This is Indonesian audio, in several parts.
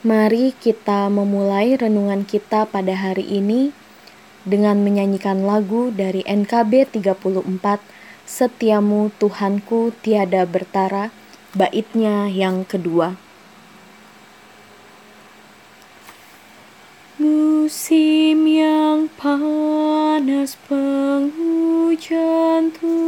Mari kita memulai renungan kita pada hari ini dengan menyanyikan lagu dari NKB 34 Setiamu Tuhanku tiada bertara baitnya yang kedua. Musim yang panas penghujan tuayan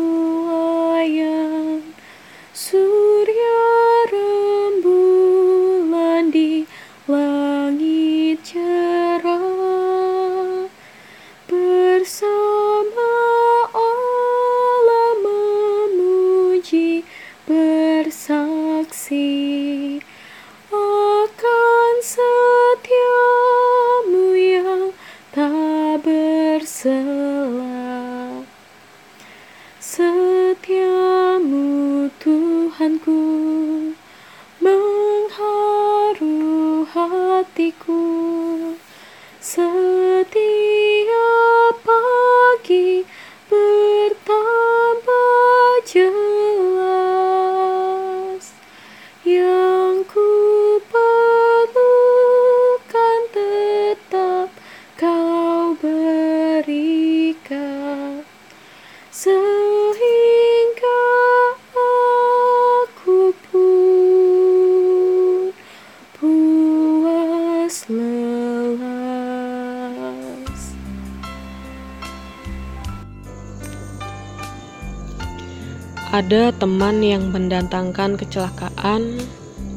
Ada teman yang mendatangkan kecelakaan,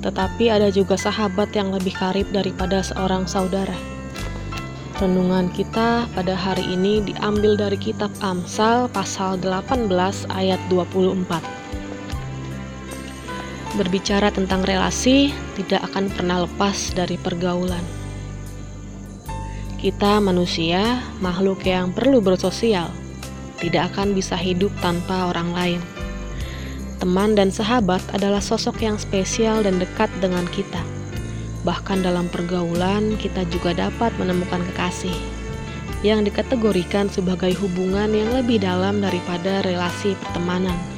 tetapi ada juga sahabat yang lebih karib daripada seorang saudara. Renungan kita pada hari ini diambil dari kitab Amsal pasal 18 ayat 24. Berbicara tentang relasi tidak akan pernah lepas dari pergaulan. Kita manusia, makhluk yang perlu bersosial, tidak akan bisa hidup tanpa orang lain. Teman dan sahabat adalah sosok yang spesial dan dekat dengan kita. Bahkan dalam pergaulan, kita juga dapat menemukan kekasih yang dikategorikan sebagai hubungan yang lebih dalam daripada relasi pertemanan.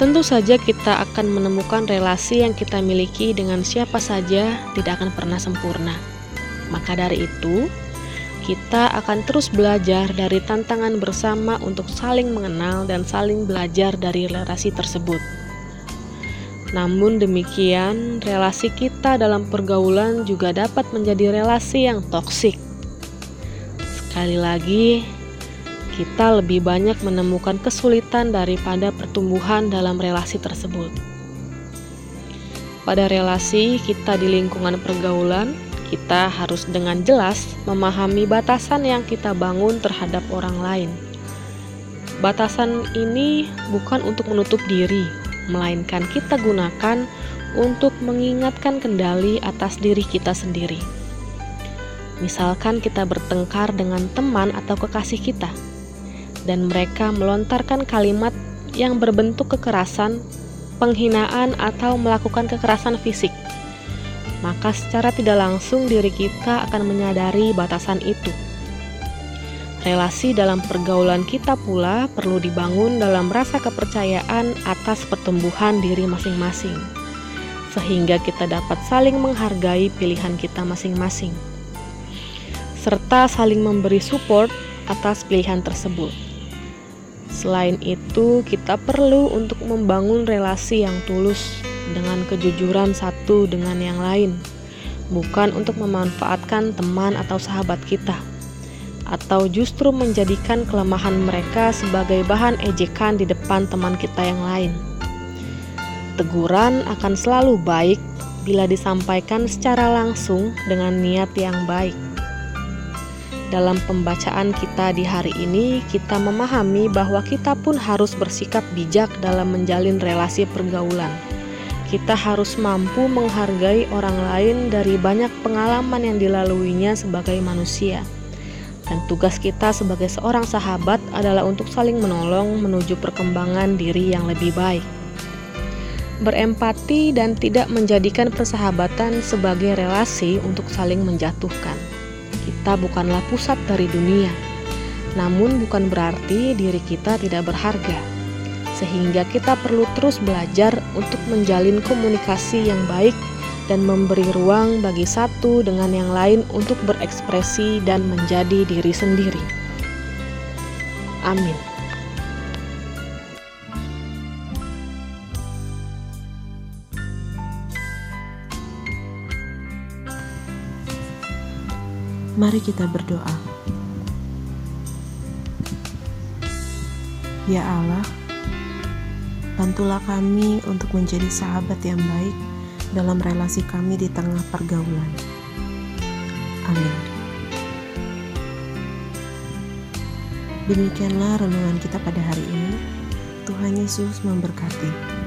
Tentu saja, kita akan menemukan relasi yang kita miliki dengan siapa saja tidak akan pernah sempurna. Maka dari itu, kita akan terus belajar dari tantangan bersama untuk saling mengenal dan saling belajar dari relasi tersebut. Namun demikian, relasi kita dalam pergaulan juga dapat menjadi relasi yang toksik. Sekali lagi, kita lebih banyak menemukan kesulitan daripada pertumbuhan dalam relasi tersebut. Pada relasi kita di lingkungan pergaulan, kita harus dengan jelas memahami batasan yang kita bangun terhadap orang lain. Batasan ini bukan untuk menutup diri, melainkan kita gunakan untuk mengingatkan kendali atas diri kita sendiri. Misalkan kita bertengkar dengan teman atau kekasih kita, dan mereka melontarkan kalimat yang berbentuk kekerasan, penghinaan, atau melakukan kekerasan fisik maka secara tidak langsung diri kita akan menyadari batasan itu. Relasi dalam pergaulan kita pula perlu dibangun dalam rasa kepercayaan atas pertumbuhan diri masing-masing, sehingga kita dapat saling menghargai pilihan kita masing-masing, serta saling memberi support atas pilihan tersebut. Selain itu, kita perlu untuk membangun relasi yang tulus dengan kejujuran satu dengan yang lain, bukan untuk memanfaatkan teman atau sahabat kita, atau justru menjadikan kelemahan mereka sebagai bahan ejekan di depan teman kita yang lain. Teguran akan selalu baik bila disampaikan secara langsung dengan niat yang baik. Dalam pembacaan kita di hari ini, kita memahami bahwa kita pun harus bersikap bijak dalam menjalin relasi pergaulan kita harus mampu menghargai orang lain dari banyak pengalaman yang dilaluinya sebagai manusia. Dan tugas kita sebagai seorang sahabat adalah untuk saling menolong menuju perkembangan diri yang lebih baik. Berempati dan tidak menjadikan persahabatan sebagai relasi untuk saling menjatuhkan. Kita bukanlah pusat dari dunia, namun bukan berarti diri kita tidak berharga sehingga kita perlu terus belajar untuk menjalin komunikasi yang baik dan memberi ruang bagi satu dengan yang lain untuk berekspresi dan menjadi diri sendiri. Amin. Mari kita berdoa. Ya Allah, bantulah kami untuk menjadi sahabat yang baik dalam relasi kami di tengah pergaulan. Amin. Demikianlah renungan kita pada hari ini. Tuhan Yesus memberkati.